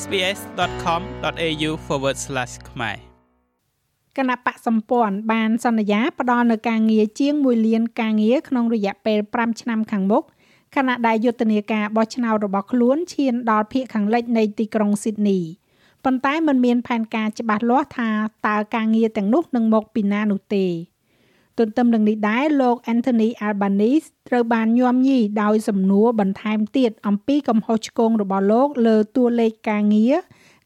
sbs.com.au/ ខ្មែរគណៈបកសម្ព័ន្ធបានសន្យាផ្ដល់នៅការងារជាង1លានការងារក្នុងរយៈពេល5ឆ្នាំខាងមុខខណៈដែលយុទ្ធនាការបោះឆ្នោតរបស់ខ្លួនឈានដល់ភាគខាងលិចនៃទីក្រុងស៊ីដនីប៉ុន្តែมันមានផែនការច្បាស់លាស់ថាតើការងារទាំងនោះនឹងមកពីណានោះទេ ទន្ទឹមនឹងនេះដែរលោក Anthony Albanese ត្រូវបានញោមញីដោយសំណួរបន្ថែមទៀតអំពីកំហុសឆ្គងរបស់លោកលើតួលេខការងារ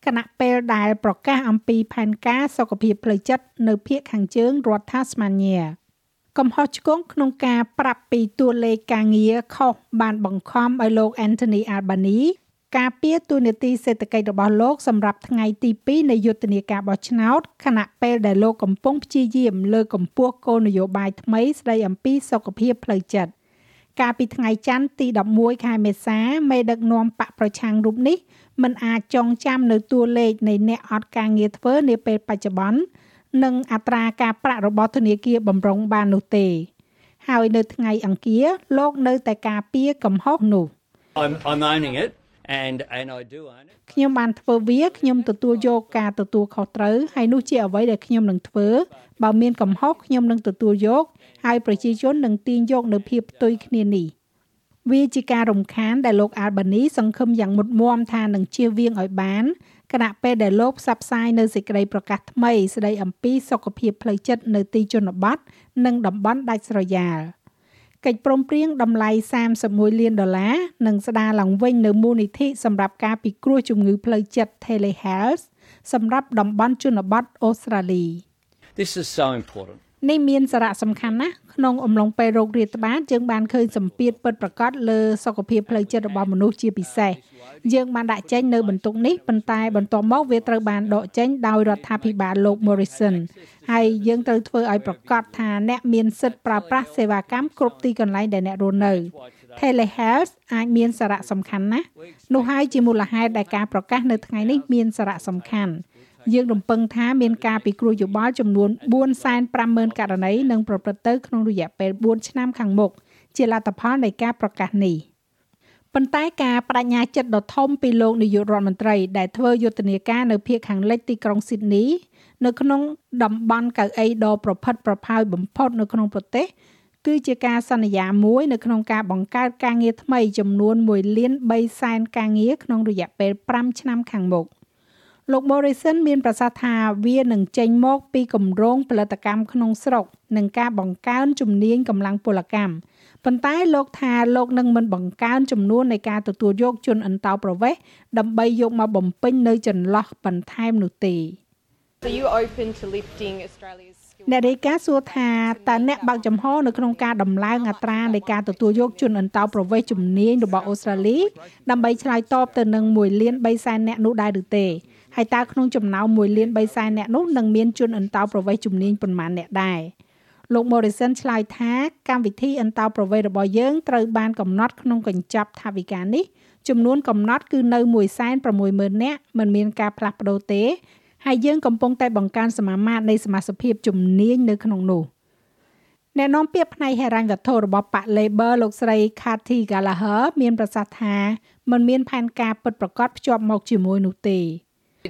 គណៈពេលដែលប្រកាសអំពីផែនការសុខភាពផ្លូវចិត្តនៅភូមិខាងជើងរដ្ឋ Tasmania កំហុសឆ្គងក្នុងការប្រាប់ពីតួលេខការងារខុសបានបង្ខំឲ្យលោក Anthony Albanese ការពៀទូនីតិសេដ្ឋកិច្ចរបស់លោកសម្រាប់ថ្ងៃទី2នៃយុទ្ធនាការបោះឆ្នោតខណៈពេលដែលលោកកំពុងព្យាយាមលើកកម្ពស់គោលនយោបាយថ្មីស្ដីអំពីសុខភាពផ្លូវចិត្តកាលពីថ្ងៃច័ន្ទទី11ខែមេសាមេដឹកនាំបកប្រឆាំងរូបនេះមិនអាចចងចាំនៅតួលេខនៃអ្នកអត់ការងារធ្វើនាពេលបច្ចុប្បន្ននិងអត្រាការប្រាក់របស់ធនាគារបម្រុងបាននោះទេ ហើយនៅថ្ងៃអង្គារលោកនៅតែការពារកំហុសនោះ I'm I'm owning it and and I do own it ខ្ញុំបានធ្វើវាខ្ញុំទទួលយកការទទួលខុសត្រូវហើយនោះជាអ្វីដែលខ្ញុំនឹងធ្វើបើមានកំហុសខ្ញុំនឹងទទួលយកហើយប្រជាជននឹងទាញយកនៅភាពផ្ទុយគ្នានេះវាជាការរំខានដែលលោក Albany សង្ឃឹមយ៉ាងមុតមមថានឹងជៀសវាងឲ្យបានគណៈពេលដែលលោកផ្សព្វផ្សាយនៅសេចក្តីប្រកាសថ្មីស្តីអំពីសុខភាពផ្លូវចិត្តនៅទីជនបទនិងតំបន់ដាច់ស្រយាល កិច្ចព្រមព្រៀងតម្លៃ31លានដុល្លារនឹងស្ដារឡើងវិញនៅមូលនិធិសម្រាប់ការពិគ្រោះជំងឺផ្លូវចិត្ត Telehealth សម្រាប់តំបន់ជនបទអូស្ត្រាលី This is so important នេះមានសារៈសំខាន់ណាស់ក្នុងអំឡុងពេលរោគរាតត្បាតយើងបានឃើញសម្ពាធពិតប្រាកដលើសុខភាពផ្លូវចិត្តរបស់មនុស្សជាពិសេសយើងបានដាក់ចេញនៅបន្ទុកនេះប៉ុន្តែបន្ទាប់មកវាត្រូវបានដកចេញដោយរដ្ឋាភិបាលលោក Morrison ហើយយើងត្រូវធ្វើឲ្យប្រកាសថាអ្នកមានសិទ្ធិប្រើប្រាស់សេវាកម្មគ្រប់ទីកន្លែងដែលអ្នករស់នៅ Telehealth អាចមានសារៈសំខាន់ណាស់នោះហើយជាមូលហេតុដែលការប្រកាសនៅថ្ងៃនេះមានសារៈសំខាន់ យើងរំពឹងថាមានការពិគ្រោះយោបល់ចំនួន450,000ករណីនឹងប្រព្រឹត្តទៅក្នុងរយៈពេល4ឆ្នាំខាងមុខជាលទ្ធផលនៃការប្រកាសនេះប៉ុន្តែការបដិញ្ញាចិត្តដ៏ធំពីលោកនាយករដ្ឋមន្ត្រីដែលធ្វើយុទ្ធនាការនៅភូមិខាងលិចទីក្រុងស៊ីដនីនៅក្នុងតំបន់កៅអីដ៏ប្រផិតប្រផៅបំផុតនៅក្នុងប្រទេសគឺជាការសន្យាមួយនៅក្នុងការបង្កើតការងារថ្មីចំនួន1លាន3សែនការងារក្នុងរយៈពេល5ឆ្នាំខាងមុខ លោក Morrison មានប្រសាសន៍ថាវានឹងចេញមកពីគម្រោងផលិតកម្មក្នុងស្រុកនិងការបង្កើនជំនាញកម្លាំងពលកម្មប៉ុន្តែលោកថាលោកនឹងមិនបង្កើនចំនួននៃការទទួលយកជនអន្តោប្រវេសន៍ដើម្បីយកមកបំពេញនៅចន្លោះបន្ថែមនោះទេ So you open to lifting Australia's អ្នករាយការណ៍សួរថាតើអ្នកបើកចំហនៅក្នុងការដំឡើងអត្រានៃការទទួលយកជនអន្តោប្រវេសន៍ជំនាញរបស់អូស្ត្រាលីដើម្បីឆ្លើយតបទៅនឹង1លាន3សែនអ្នកនោះដែរឬទេ ហើយតើក្នុងចំណោម1លាន3សែនអ្នកនោះនឹងមានជនអន្តោប្រវេសន៍ជំនាញប៉ុន្មានអ្នកដែរលោក Morrison ឆ្លើយថាកម្មវិធីអន្តោប្រវេសន៍របស់យើងត្រូវបានកំណត់ក្នុងកញ្ចប់ថវិកានេះចំនួនកំណត់គឺនៅ160,000នាក់មិនមានការផ្លាស់ប្ដូរទេហើយយើងកំពុងតែបង្កើនសមាមាត្រនៃសមាជិកជំនាញនៅក្នុងនោះអ្នកនាំពាក្យផ្នែកហិរញ្ញវត្ថុរបស់បក Labor លោកស្រី Kathy Gallagher មានប្រសាសន៍ថាมันមានផែនការពិតប្រាកដភ្ជាប់មកជាមួយនោះទេ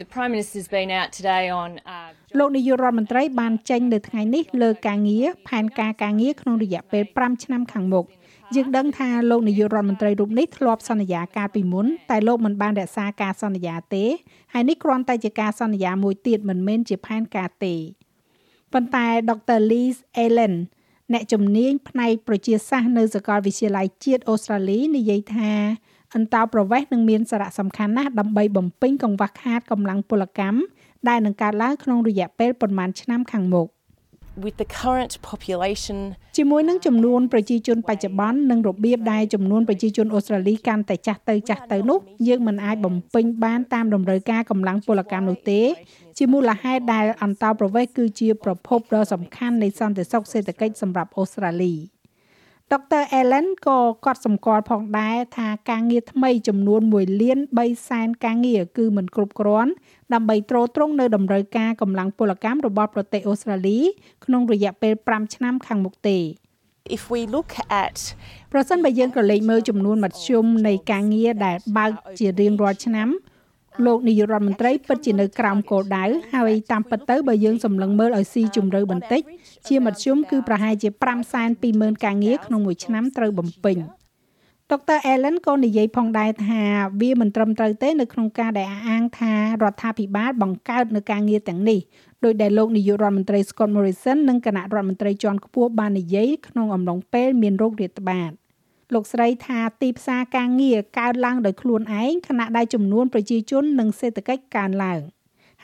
The Prime Minister's been out today on uh, លោកនាយករដ្ឋមន្ត្រីបានចេញនៅថ្ងៃនេះលើការងារផែនការការងារក្នុងរយៈពេល5ឆ្នាំខាងមុខយើងដឹងថាលោកនាយករដ្ឋមន្ត្រីរូបនេះធ្លាប់សន្យាកាលពីមុនតែលោកមិនបានរក្សាការសន្យាទេហើយនេះគ្រាន់តែជាការសន្យាមួយទៀតមិនមែនជាផែនការទេប៉ុន្តែ Dr. Liz Allen អ្នកជំនាញផ្នែកប្រជាសាស្ត្រនៅសាកលវិទ្យាល័យជាតិអូស្ត្រាលីនិយាយថា អន្តោប្រវេសន៍នឹងមានសារៈសំខាន់ណាស់ដើម្បីបំពេញកង្វះខាតកម្លាំងពលកម្មដែលនឹងកើតឡើងក្នុងរយៈពេលប្រមាណឆ្នាំខាងមុខ with the current population ជាមួយនឹងចំនួនប្រជាជនបច្ចុប្បន្ននិងរបៀបដែលចំនួនប្រជាជនអូស្ត្រាលីកាន់តែចាស់ទៅចាស់ទៅនោះយើងមិនអាចបំពេញបានតាមតម្រូវការកម្លាំងពលកម្មនោះទេជាមូលហេតុដែលអន្តោប្រវេសន៍គឺជាប្រភពដ៏សំខាន់នៃសន្តិសុខសេដ្ឋកិច្ចសម្រាប់អូស្ត្រាលី។ ដុកទ័រ Allen ក៏កត់សម្គាល់ផងដែរថាការងារថ្មីចំនួន1លាន3សែនការងារគឺមិនគ្រប់គ្រាន់ដើម្បីទ្រទ្រង់នៅតម្រូវការកម្លាំងពលកម្មរបស់ប្រទេសអូស្ត្រាលីក្នុងរយៈពេល5ឆ្នាំខាងមុខទេ if we look at ប្រសិនបើយើងក៏លេខមើលចំនួនមធ្យមនៃការងារដែលបើកជារៀងរាល់ឆ្នាំ លោកនាយករដ្ឋមន្ត្រីពិតជានៅក្រោមគោលដៅហើយតាមពិតទៅបើយើងសម្លឹងមើលឲ្យស៊ីជម្រៅបន្តិចជាមធ្យមគឺប្រហែលជា520,000ការងារក្នុងមួយឆ្នាំត្រូវបំពេញដុកទ័រ Allen ក៏និយាយផងដែរថាវាមិនត្រឹមត្រូវទេនៅក្នុងការដែលអះអាងថារដ្ឋាភិបាលបង្កើតនៅការងារទាំងនេះដោយដែលលោកនាយករដ្ឋមន្ត្រី Scott Morrison និងគណៈរដ្ឋមន្ត្រីជាន់ខ្ពស់បាននិយាយក្នុងអំឡុងពេលមានโรគរាតត្បាត លោកស្រីថាទីផ្សារការងារកើនឡើងដោយខ្លួនឯងខណៈដែលចំនួនប្រជាជននិងសេដ្ឋកិច្ចកើនឡើង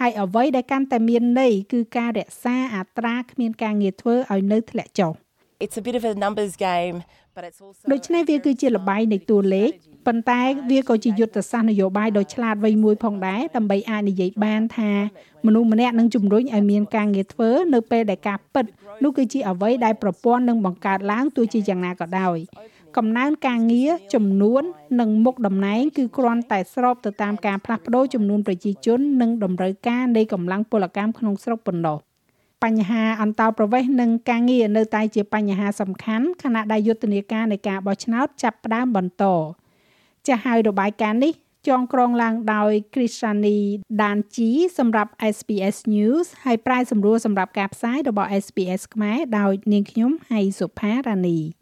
ហើយអ្វីដែលកាន់តែមានន័យគឺការរក្សាអត្រាគ្មានការងារធ្វើឲ្យនៅធ្លាក់ចុះ It's a bit of a numbers game but it's also ដូច្នេះវាគឺជាលបាយនៃតួលេខប៉ុន្តែវាក៏ជាយុទ្ធសាស្ត្រនយោបាយដ៏ឆ្លាតវៃមួយផងដែរដើម្បីអាចនិយាយបានថាមនុស្សម្នាក់នឹងជំរុញឲ្យមានការងារធ្វើនៅពេលដែលការពិតនោះគឺជាអ្វីដែលប្រព័ន្ធនឹងបង្កើតឡើងទោះជាយ៉ាងណាក៏ដោយ កំណើនការងារចំនួន និងមុខតំណែងគឺគ្រាន់តែស្របទៅតាមការផ្លាស់ប្ដូរចំនួនប្រជាជន និងតម្រូវការនៃកម្លាំងពលកម្មក្នុងស្រុកប៉ុណ្ណោះបញ្ហាអន្តោប្រវេសន៍និងការងារនៅតែជាបញ្ហាសំខាន់ខណៈដែលយុទ្ធនាការនៃការបោះឆ្នោតចាប់ផ្ដើមបន្តចាស់ហើយរបាយការណ៍នេះចងក្រងឡើងដោយ Krishani Danji សម្រាប់ SPS News ហើយប្រាយសម្រួលសម្រាប់ការផ្សាយរបស់ SPS ខ្មែរដោយនាងខ្ញុំហៃសុផារ៉ានី